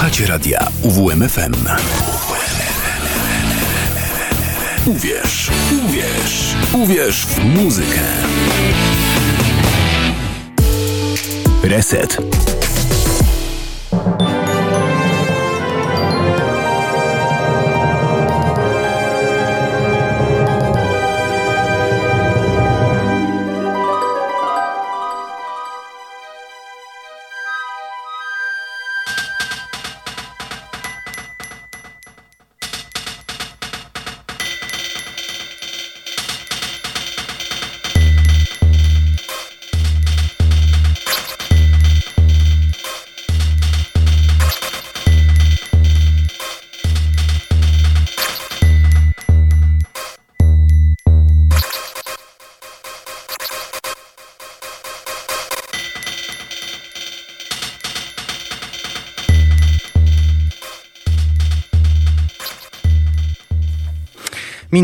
Słuchacie radia UWMFM. Uwierz, uwierz, uwierz w muzykę. Reset.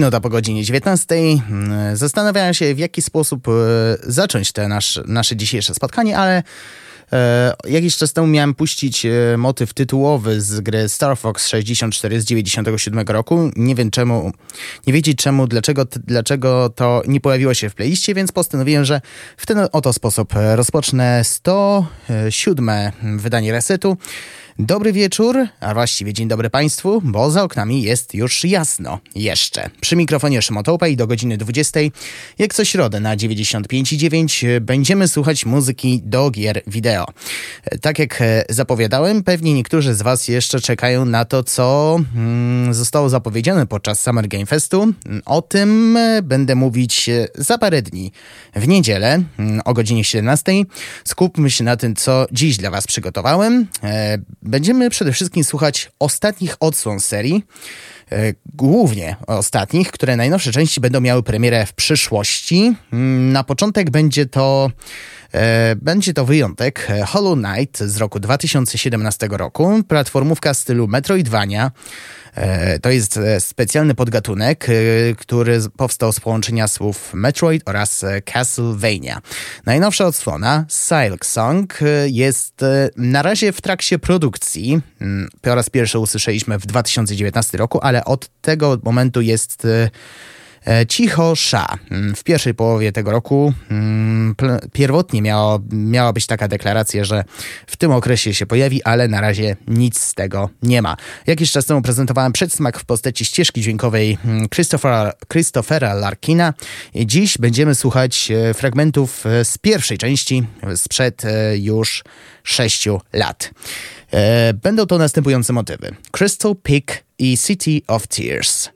Minuta po godzinie 19. Mm, zastanawiałem się, w jaki sposób e, zacząć te nasz, nasze dzisiejsze spotkanie, ale e, jakiś czas temu miałem puścić e, motyw tytułowy z gry Star Fox 64 z 97 roku. Nie wiem czemu, nie wiedzieć czemu, dlaczego, dlaczego to nie pojawiło się w playliście, więc postanowiłem, że w ten oto sposób rozpocznę 107 wydanie resetu. Dobry wieczór, a właściwie dzień dobry Państwu, bo za oknami jest już jasno. Jeszcze. Przy mikrofonie Szymotołpa i do godziny 20, jak co środę na 95,9 będziemy słuchać muzyki do gier wideo. Tak jak zapowiadałem, pewnie niektórzy z Was jeszcze czekają na to, co mm, zostało zapowiedziane podczas Summer Game Festu. O tym będę mówić za parę dni. W niedzielę mm, o godzinie 17 skupmy się na tym, co dziś dla Was przygotowałem. Będziemy przede wszystkim słuchać ostatnich odsłon serii, e, głównie ostatnich, które najnowsze części będą miały premierę w przyszłości. Mm, na początek będzie to będzie to wyjątek Hollow Knight z roku 2017 roku, platformówka w stylu Metroidvania, E, to jest e, specjalny podgatunek, e, który powstał z połączenia słów Metroid oraz Castlevania. Najnowsza odsłona, Silk Song, jest na razie w trakcie produkcji. Mm, po raz pierwszy usłyszeliśmy w 2019 roku, ale od tego momentu jest E, Cicho Sza. Mm, w pierwszej połowie tego roku mm, pierwotnie miało, miała być taka deklaracja, że w tym okresie się pojawi, ale na razie nic z tego nie ma. Jakiś czas temu prezentowałem przedsmak w postaci ścieżki dźwiękowej mm, Christophera, Christophera Larkina. Dziś będziemy słuchać e, fragmentów e, z pierwszej części sprzed już sześciu lat. Będą to następujące motywy: Crystal Peak i City of Tears.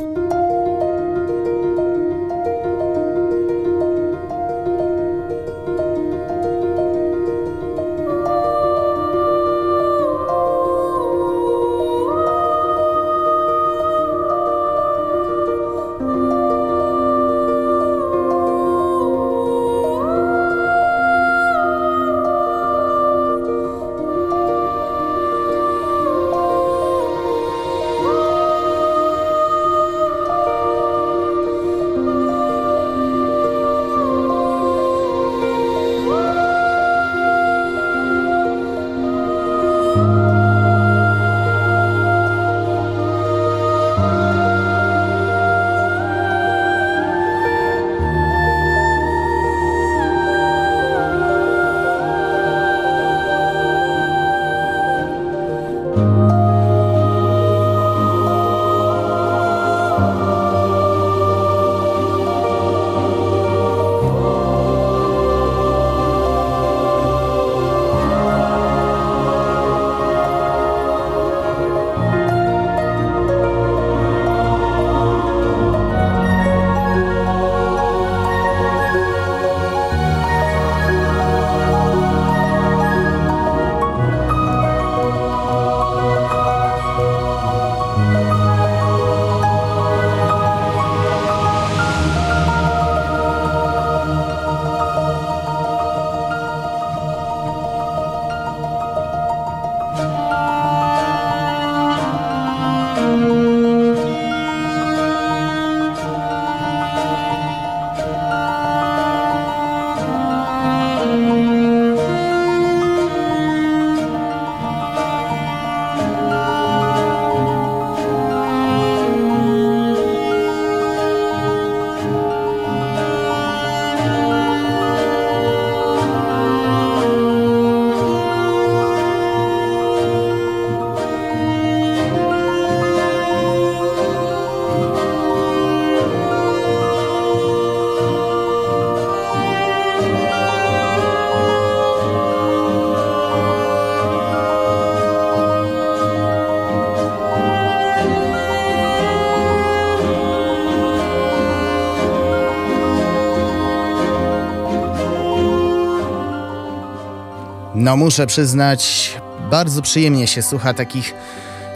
No muszę przyznać, bardzo przyjemnie się słucha takich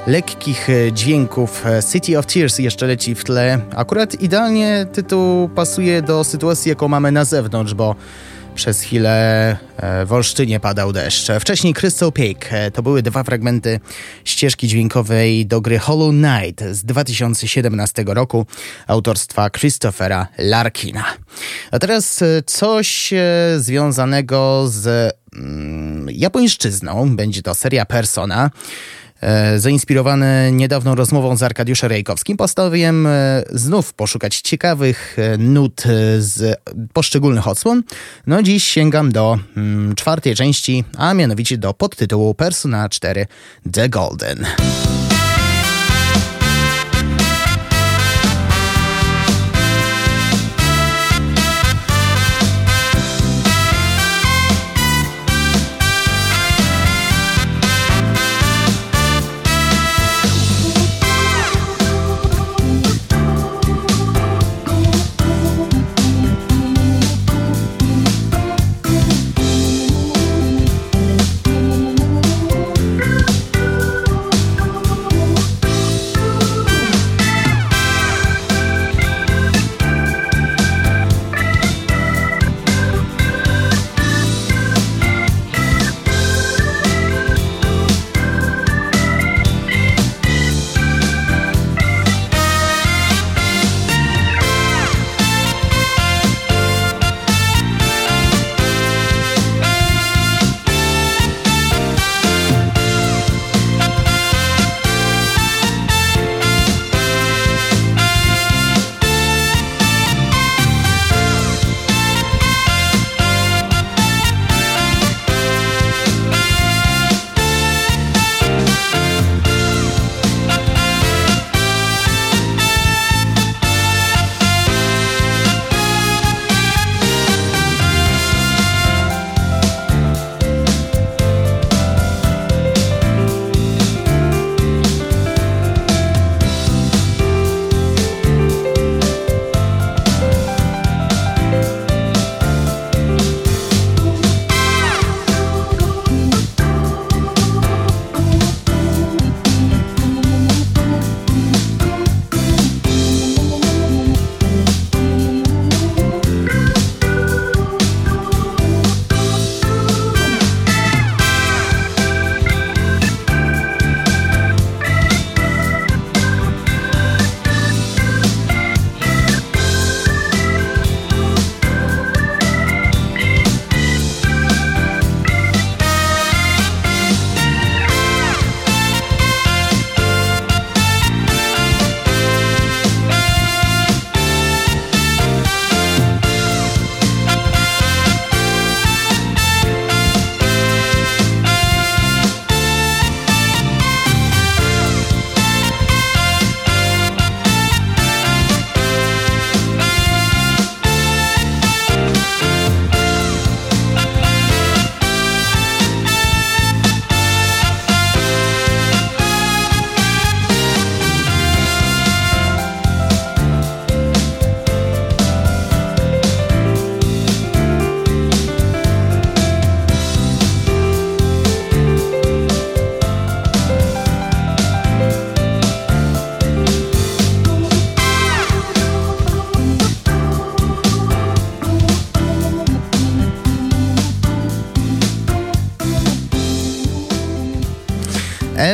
lekkich e, dźwięków. E, City of Tears jeszcze leci w tle. Akurat idealnie tytuł pasuje do sytuacji, jaką mamy na zewnątrz, bo przez chwilę e, w Olsztynie padał deszcz. Wcześniej Crystal Peak to były dwa fragmenty ścieżki dźwiękowej do gry Hollow Knight z 2017 roku autorstwa Christophera Larkina. A teraz coś związanego z japońszczyzną. Będzie to seria Persona. E, zainspirowany niedawną rozmową z Arkadiuszem Rejkowskim, postanowiłem e, znów poszukać ciekawych e, nut z poszczególnych odsłon. No dziś sięgam do mm, czwartej części, a mianowicie do podtytułu Persona 4 The Golden.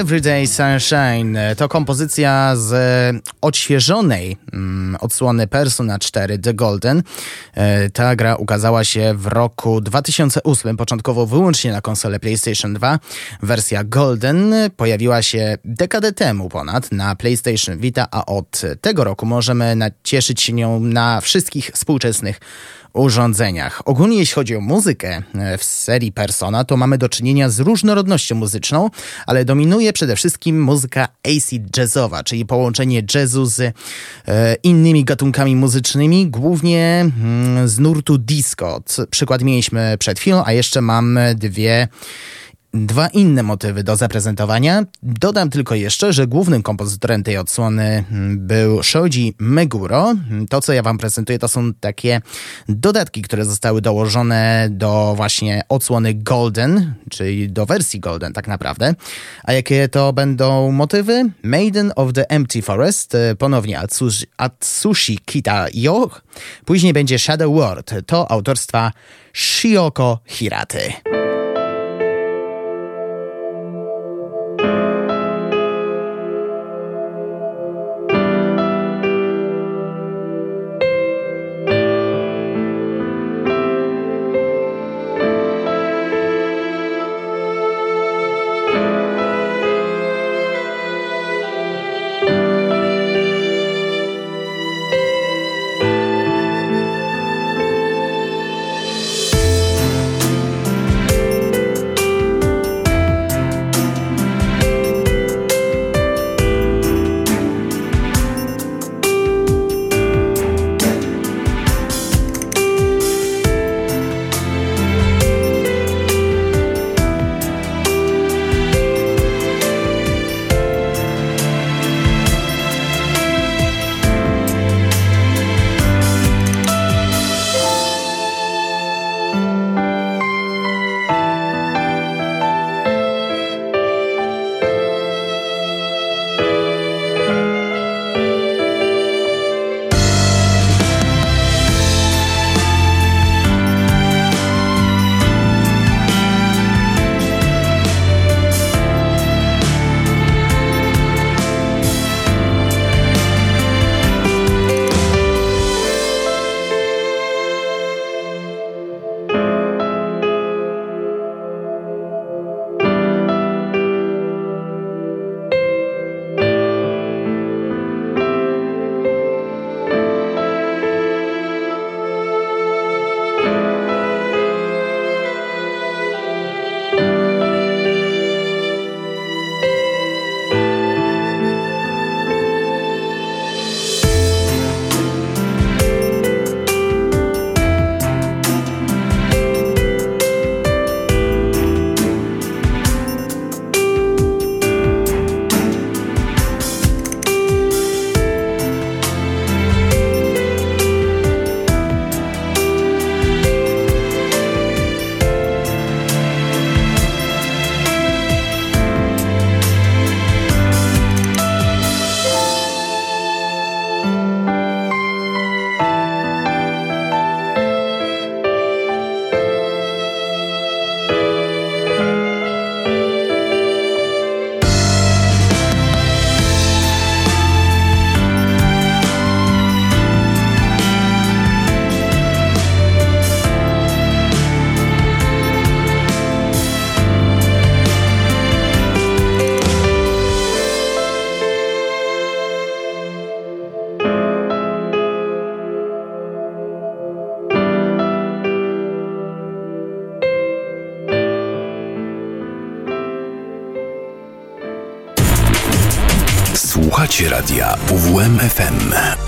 Everyday Sunshine to kompozycja z odświeżonej mm, odsłony Persona 4 The Golden. E, ta gra ukazała się w roku 2008, początkowo wyłącznie na konsolę PlayStation 2. Wersja Golden pojawiła się dekadę temu ponad na PlayStation Vita, a od tego roku możemy cieszyć się nią na wszystkich współczesnych urządzeniach. Ogólnie jeśli chodzi o muzykę e, w serii Persona, to mamy do czynienia z różnorodnością muzyczną, ale dominuje przede wszystkim muzyka acid jazzowa, czyli połączenie jazzu z e, innymi gatunkami muzycznymi, głównie mm, z nurtu disco. Przykład mieliśmy przed chwilą, a jeszcze mam dwie dwa inne motywy do zaprezentowania. Dodam tylko jeszcze, że głównym kompozytorem tej odsłony mm, był Shoji Meguro. To, co ja wam prezentuję, to są takie dodatki, które zostały dołożone do właśnie odsłony Golden, czyli do wersji Golden tak naprawdę. A jakie to będą motywy? Maiden of the Empty Forest, ponownie Atsushi, Atsushi Kita-yo, później będzie Shadow World, to autorstwa Shioko Hiraty. Radia UWMFM.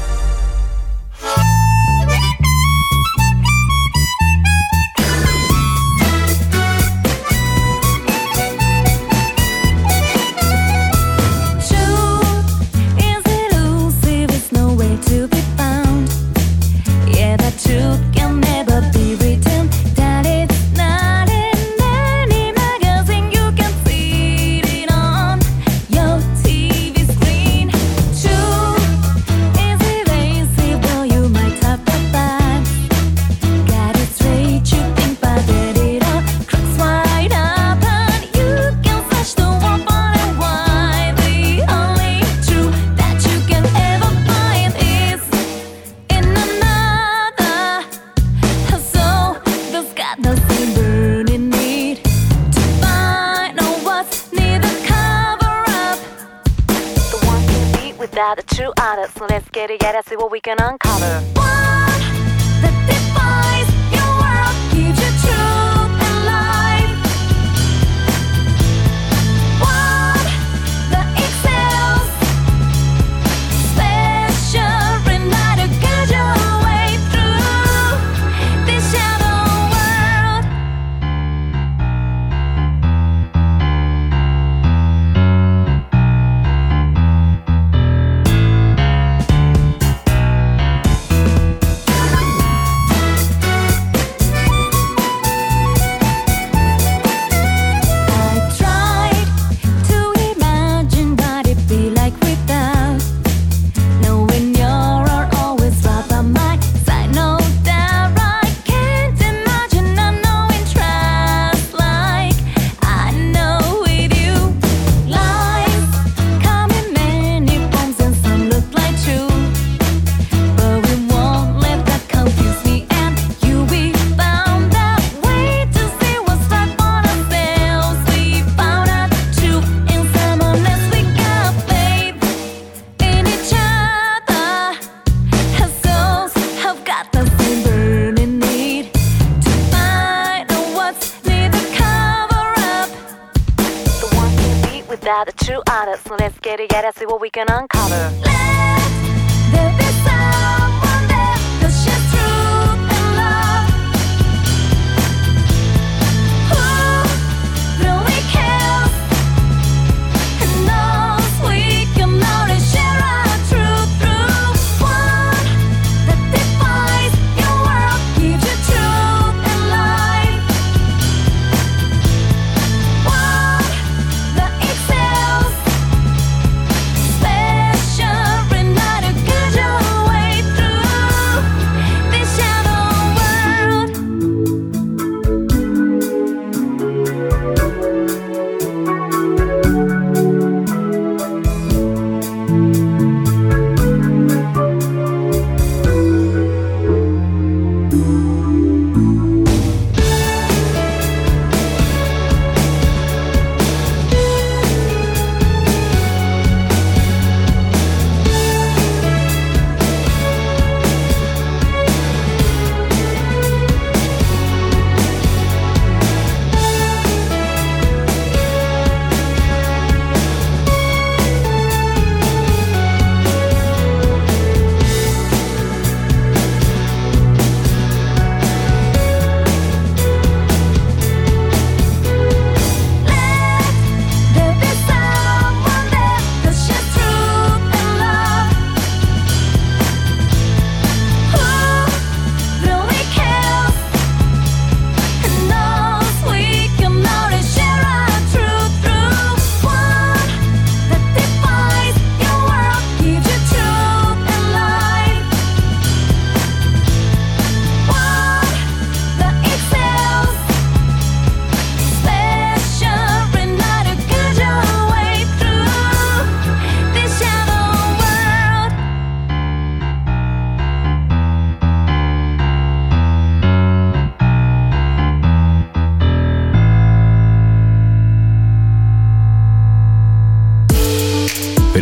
Let's get together, see what we can uncover.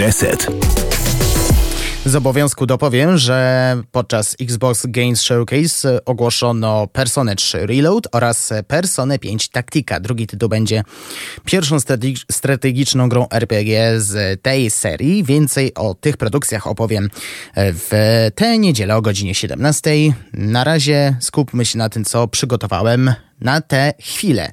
Reset. Z obowiązku dopowiem, że podczas Xbox Games Showcase ogłoszono Personę 3 Reload oraz Personę 5 Taktika. Drugi tytuł będzie pierwszą strategiczną grą RPG z tej serii. Więcej o tych produkcjach opowiem w tę niedzielę o godzinie 17. Na razie skupmy się na tym, co przygotowałem na tę chwilę.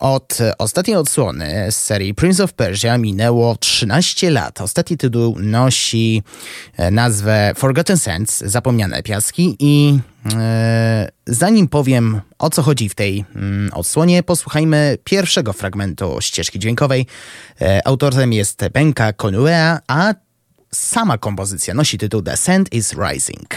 Od e, ostatniej odsłony z serii Prince of Persia minęło 13 lat. Ostatni tytuł nosi e, nazwę Forgotten Sands, Zapomniane Piaski i e, Zanim powiem o co chodzi w tej mm, odsłonie, posłuchajmy pierwszego fragmentu ścieżki dźwiękowej. Autorem jest Benka Konuea, a sama kompozycja nosi tytuł The Sand is Rising.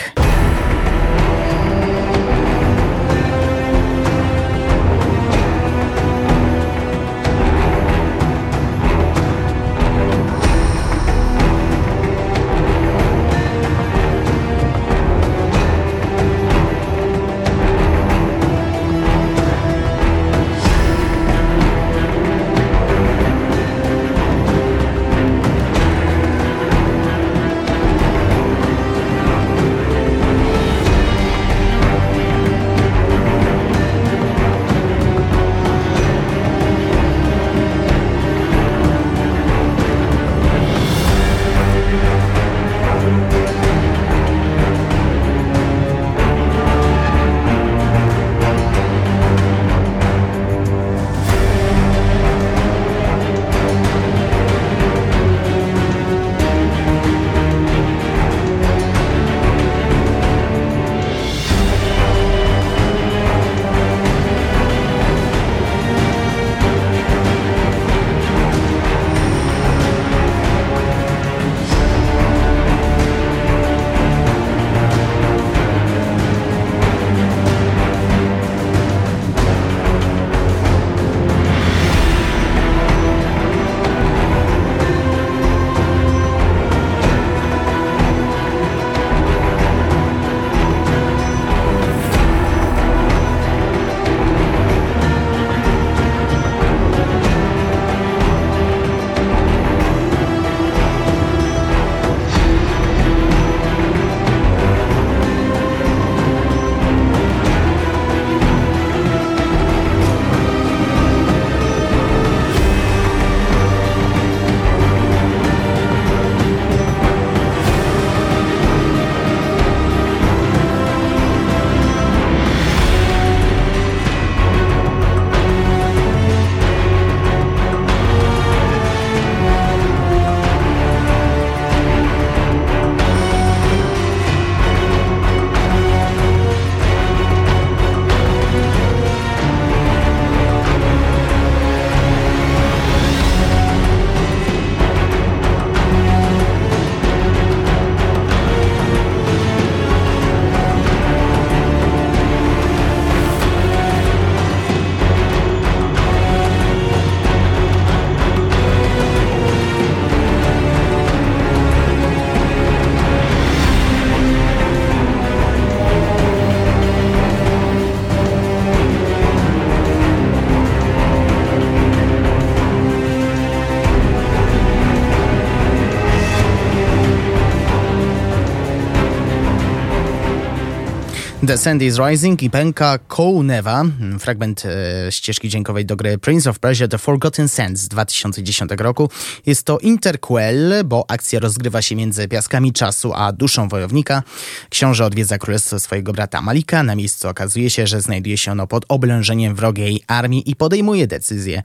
The Sand is Rising i pęka Kołnewa, fragment e, ścieżki dźwiękowej do gry Prince of Persia The Forgotten Sands z 2010 roku. Jest to interquel, bo akcja rozgrywa się między piaskami czasu a duszą wojownika. Książę odwiedza królestwo swojego brata Malika. Na miejscu okazuje się, że znajduje się ono pod oblężeniem wrogiej armii i podejmuje decyzję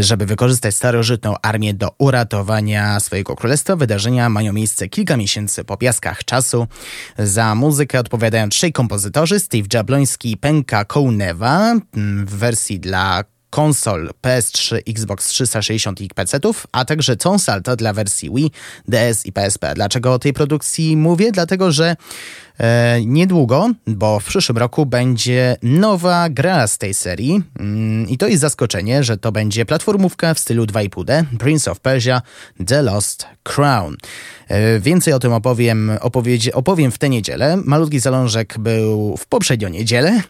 żeby wykorzystać starożytną armię do uratowania swojego królestwa. Wydarzenia mają miejsce kilka miesięcy po piaskach czasu. Za muzykę odpowiadają trzej kompozytorzy: Steve Jabloński Penka Kołnewa w wersji dla konsol PS3, Xbox 360 i PC-ów, a także Tom Salto dla wersji Wii, DS i PSP. Dlaczego o tej produkcji mówię? Dlatego, że e, niedługo, bo w przyszłym roku będzie nowa gra z tej serii mm, i to jest zaskoczenie, że to będzie platformówka w stylu 2,5D Prince of Persia The Lost Crown. E, więcej o tym opowiem, opowiem w tę niedzielę. Malutki zalążek był w poprzednią niedzielę,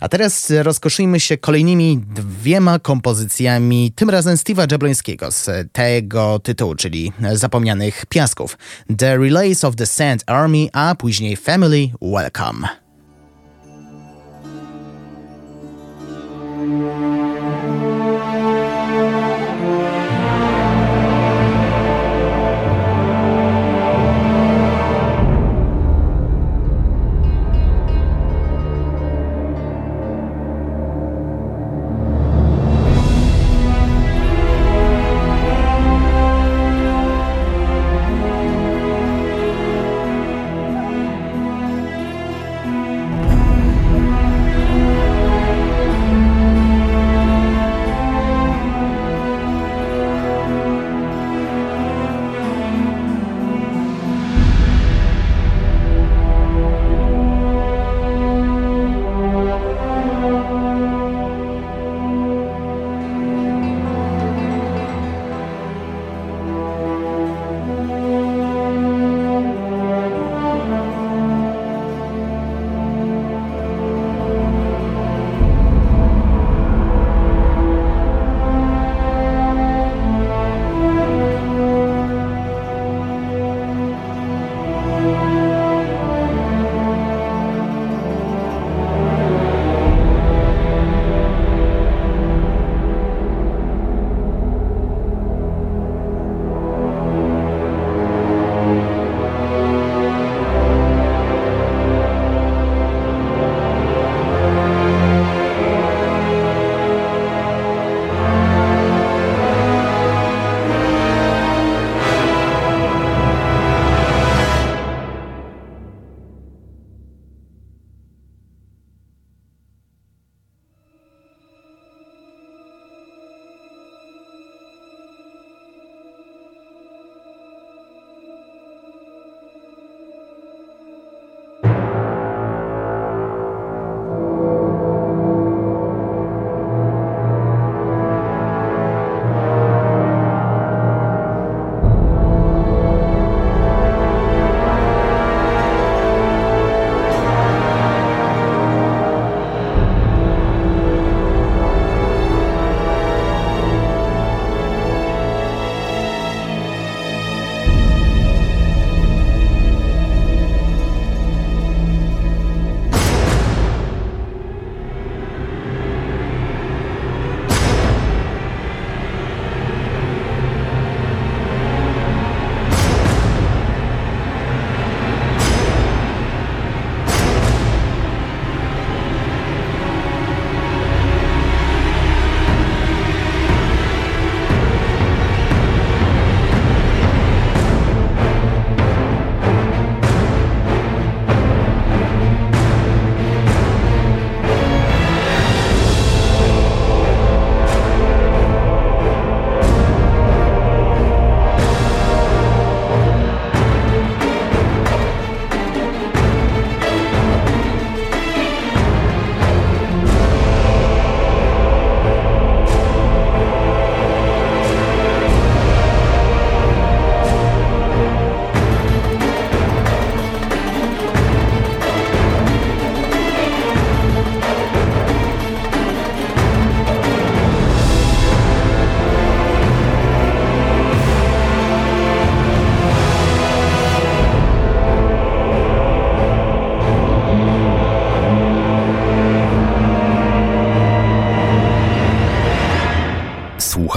a teraz rozkoszyjmy się kolejnymi dwiema kompozycjami, tym razem Steve'a Jablońskiego z tego tytułu, czyli Zapomnianych Piasków. The Relays of the Sand Army, a później Family Welcome.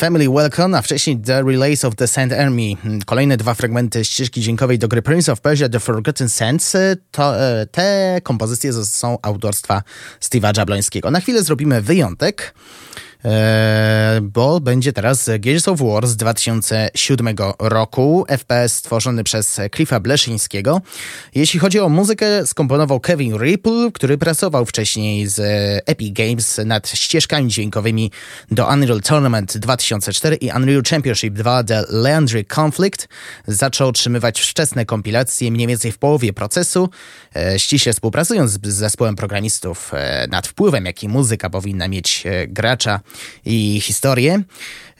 Family Welcome, a wcześniej The Relays of the Sand Army. Kolejne dwa fragmenty ścieżki dźwiękowej do gry Prince of Persia The Forgotten Sands. To, e, te kompozycje są autorstwa Steve'a Jablońskiego. Na chwilę zrobimy wyjątek. E, bo będzie teraz Gears of War z 2007 roku, FPS stworzony przez Cliffa Bleszyńskiego. Jeśli chodzi o muzykę, skomponował Kevin Ripple, który pracował wcześniej z Epic Games nad ścieżkami dźwiękowymi do Unreal Tournament 2004 i Unreal Championship 2 The Leandry Conflict. Zaczął otrzymywać wczesne kompilacje mniej więcej w połowie procesu, e, ściśle współpracując z zespołem programistów e, nad wpływem, jaki muzyka powinna mieć gracza i historię.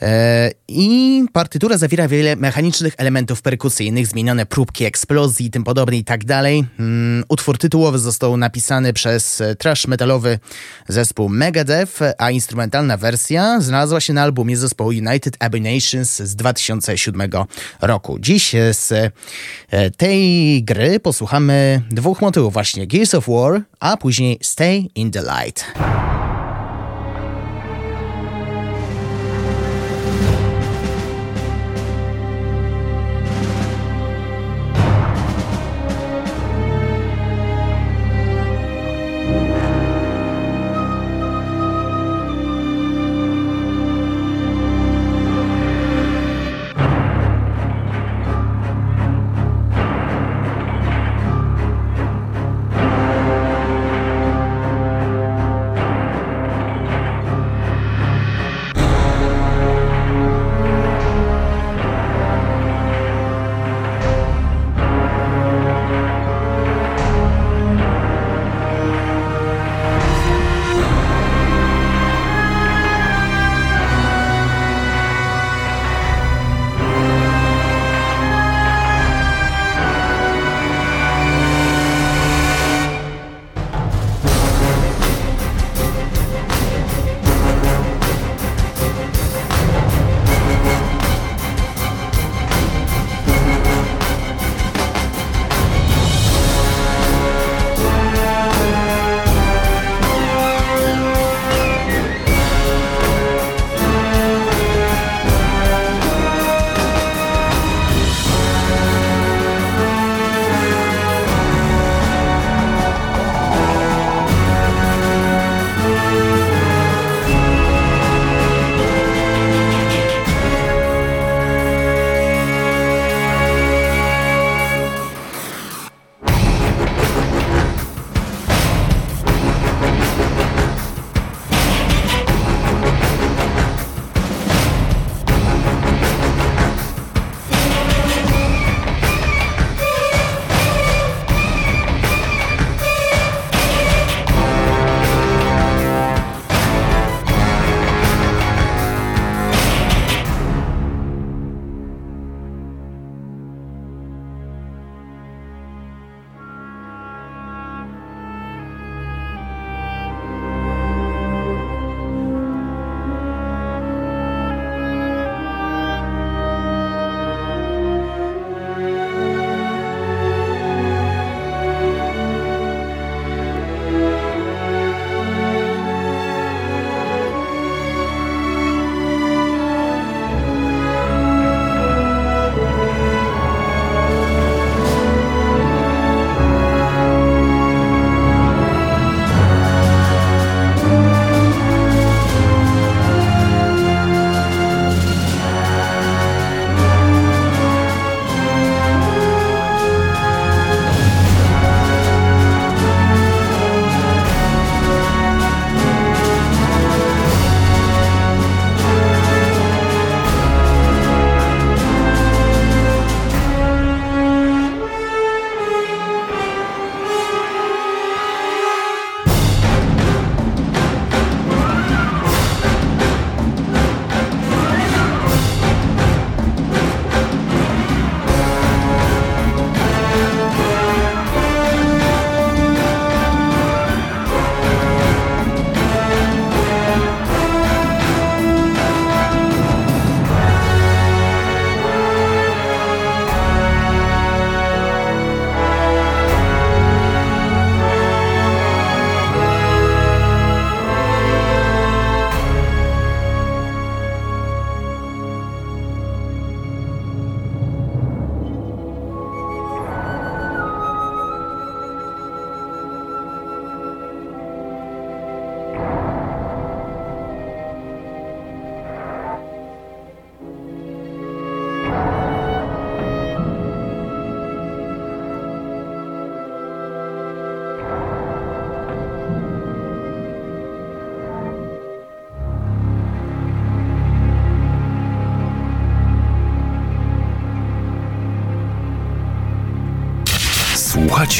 E, I partytura zawiera wiele mechanicznych elementów perkusyjnych, zmienione próbki eksplozji i tym podobne i tak dalej. Mm, utwór tytułowy został napisany przez trash metalowy zespół Megadeth, a instrumentalna wersja znalazła się na albumie zespołu United Abominations z 2007 roku. Dziś z e, tej gry posłuchamy dwóch motywów właśnie Gears of War, a później Stay in the Light.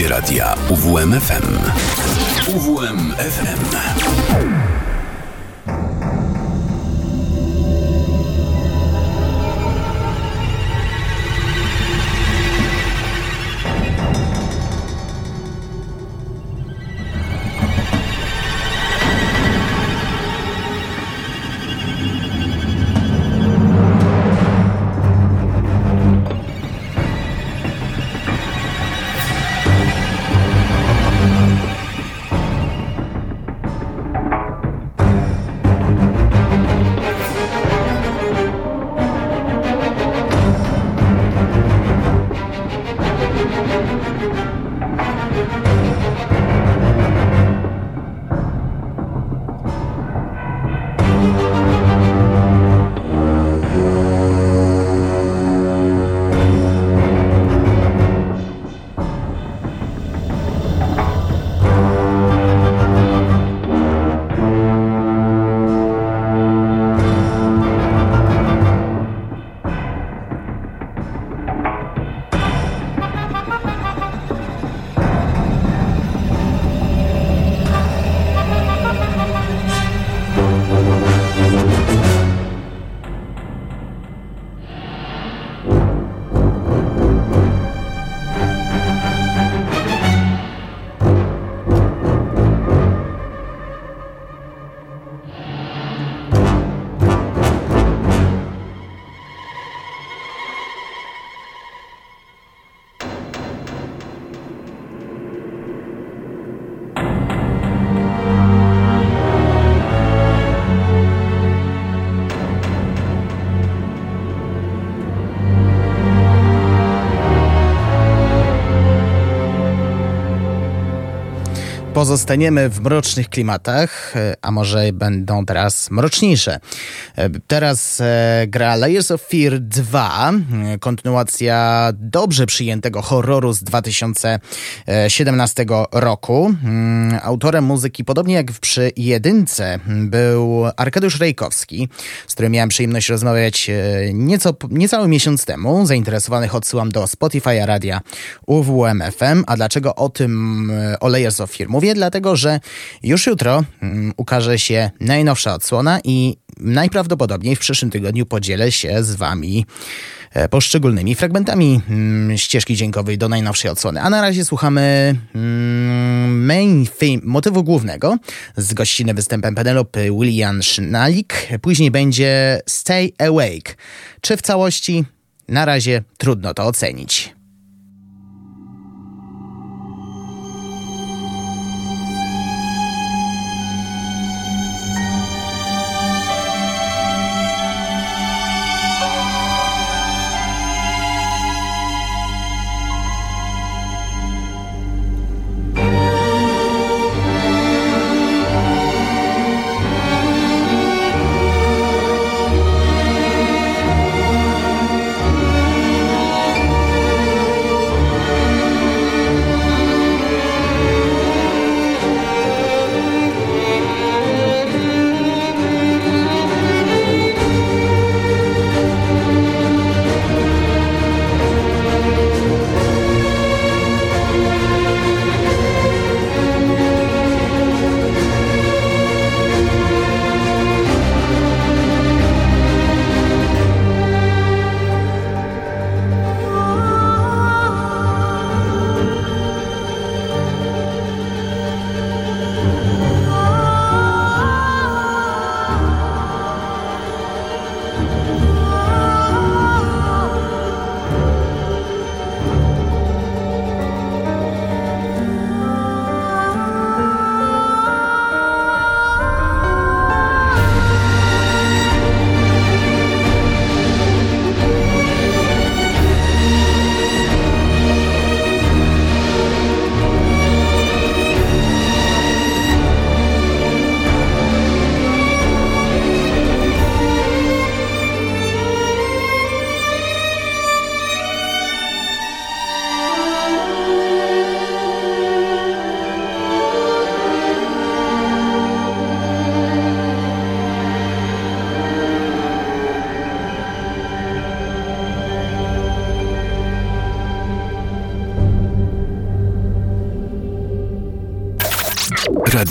Słuchacie radia UWMFM. UWMFM. Pozostaniemy w mrocznych klimatach, e, a może będą teraz mroczniejsze. E, Teraz e, gra Layers of Fear 2, e, kontynuacja dobrze przyjętego horroru z 2017 roku. Mm, Autorem muzyki, podobnie jak przy jedynce, był Arkadiusz Rejkowski, z którym miałem przyjemność rozmawiać nieco, niecały miesiąc temu. Zainteresowanych odsyłam do Spotify'a radia UWMFM. A dlaczego o tym, o Layers of Fear mówię? Dlatego, że już jutro mm, ukaże się najnowsza odsłona i najprawdopodobniej w przyszłym tygodniu podzielę się z wami e, poszczególnymi fragmentami mm, ścieżki dźwiękowej do najnowszej odsłony. A na razie słuchamy mm, main theme, motywu głównego z gościnnym występem Penelopy William Sznalik. Później będzie Stay Awake. Czy w całości? Na razie trudno to ocenić.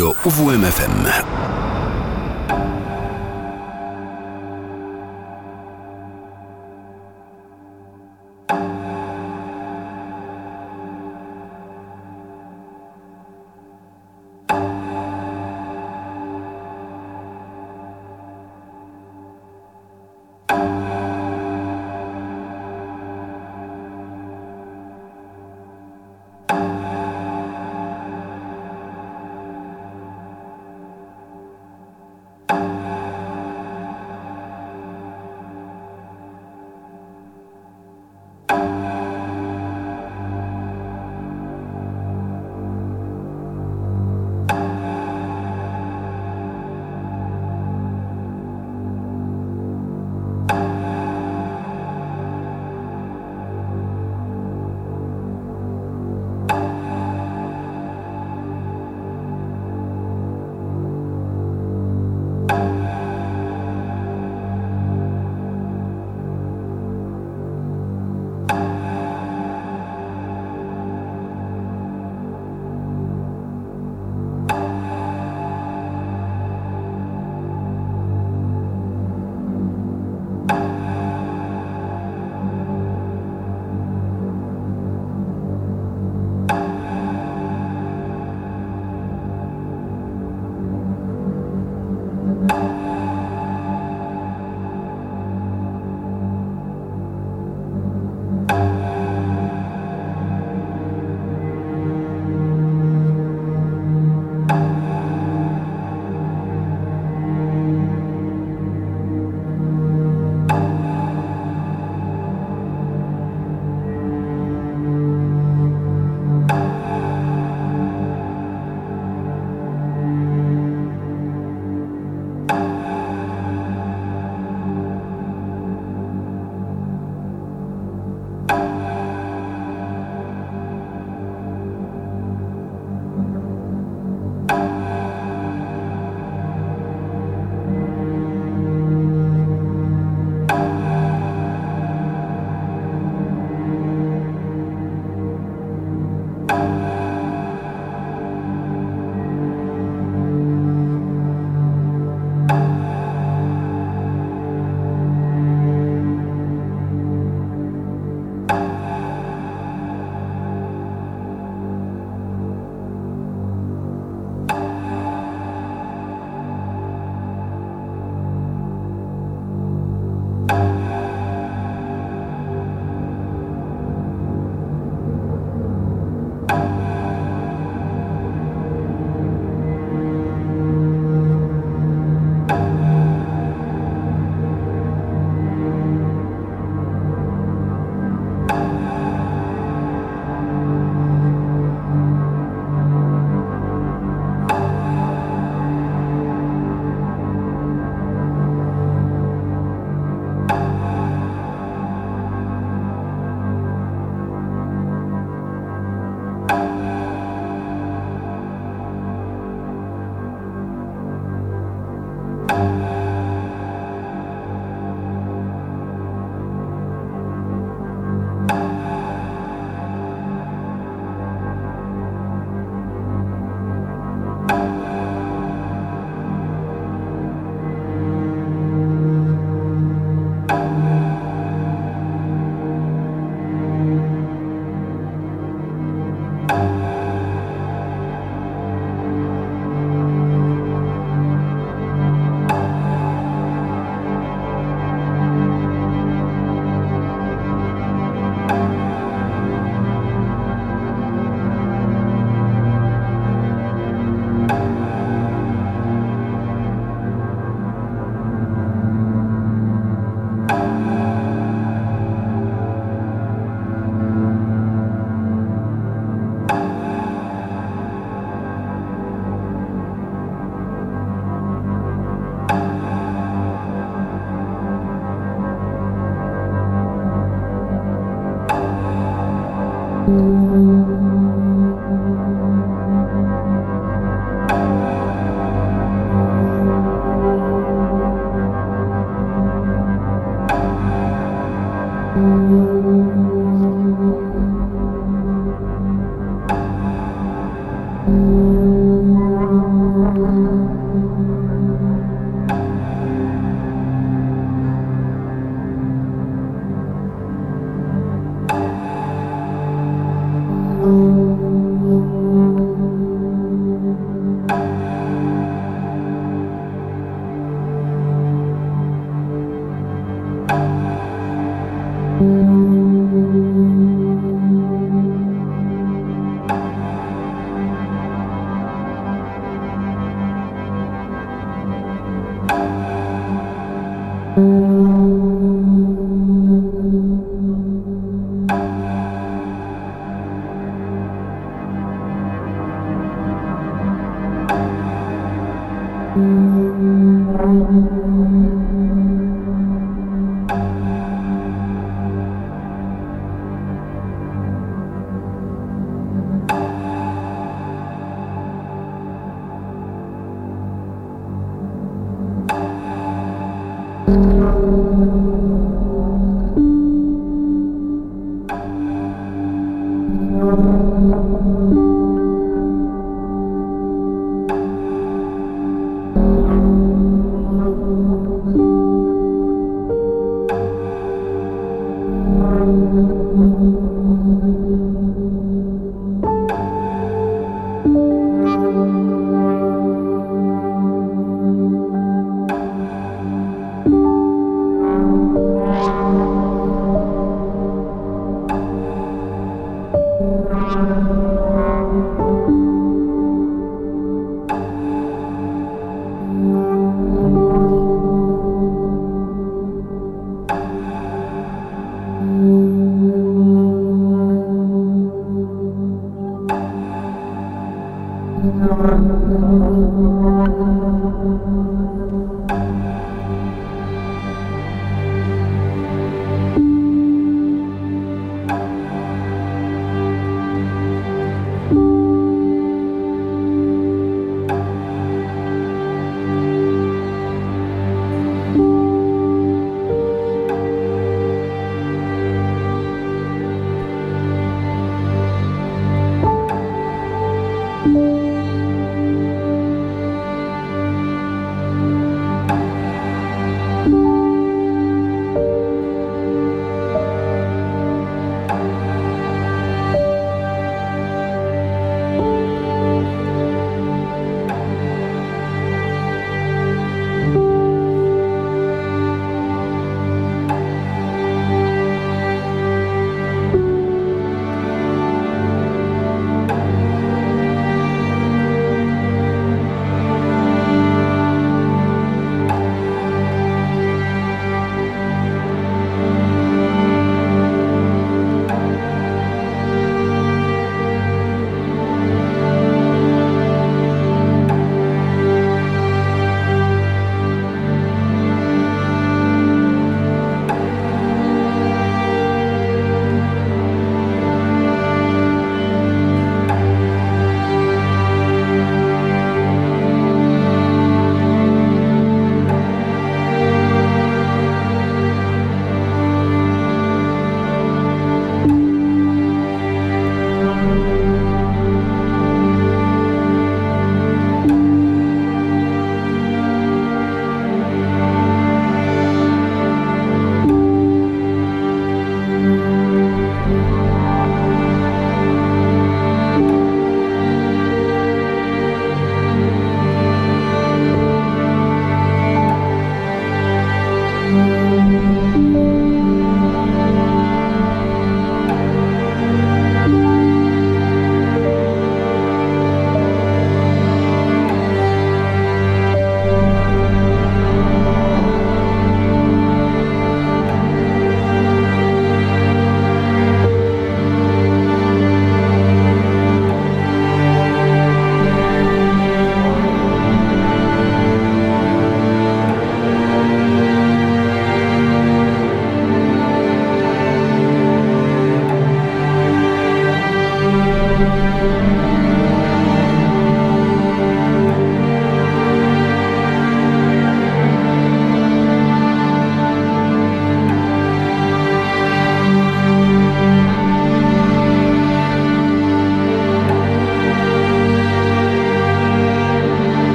Radio UWMFM.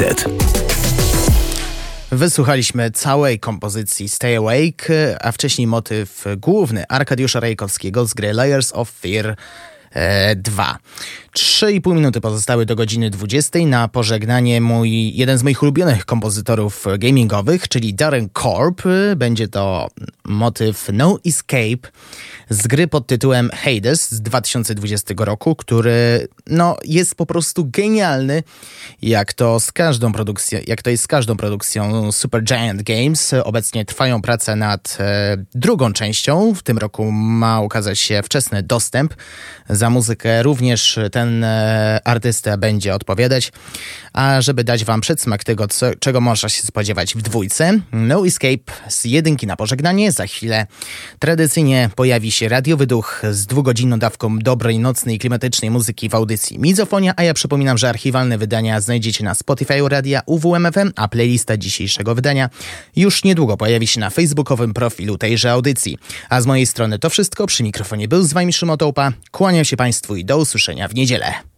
Reset. Wysłuchaliśmy całej kompozycji Stay Awake, a wcześniej motyw główny Arkadiusza Rejkowskiego z gry Layers of Fear e, 2. 3,5 minuty pozostały do godziny 20 na pożegnanie mój, jeden z moich ulubionych kompozytorów gamingowych, czyli Darren Korb. Będzie to motyw No Escape z gry pod tytułem Hades z 2020 roku, który no, jest po prostu genialny, jak to z każdą produkcją, jak to jest z każdą produkcją Super Giant Games. Obecnie trwają prace nad e, drugą częścią. W tym roku ma ukazać się wczesny dostęp. Za muzykę również ten e, artysta będzie odpowiadać. A żeby dać wam przedsmak tego, co, czego można się spodziewać w dwójce, No Escape z jedynki na pożegnanie. Za chwilę tradycyjnie pojawi się radiowy duch z dwugodzinną dawką dobrej, nocnej, klimatycznej muzyki w audycji Mizofonia, a ja przypominam, że archiwalne wydania znajdziecie na Spotify Radia UWMFM, a playlista dzisiejszego wydania już niedługo pojawi się na facebookowym profilu tejże audycji. A z mojej strony to wszystko. Przy mikrofonie był z wami Szymon. Kłaniam się Państwu i do usłyszenia w niedzielę. Radio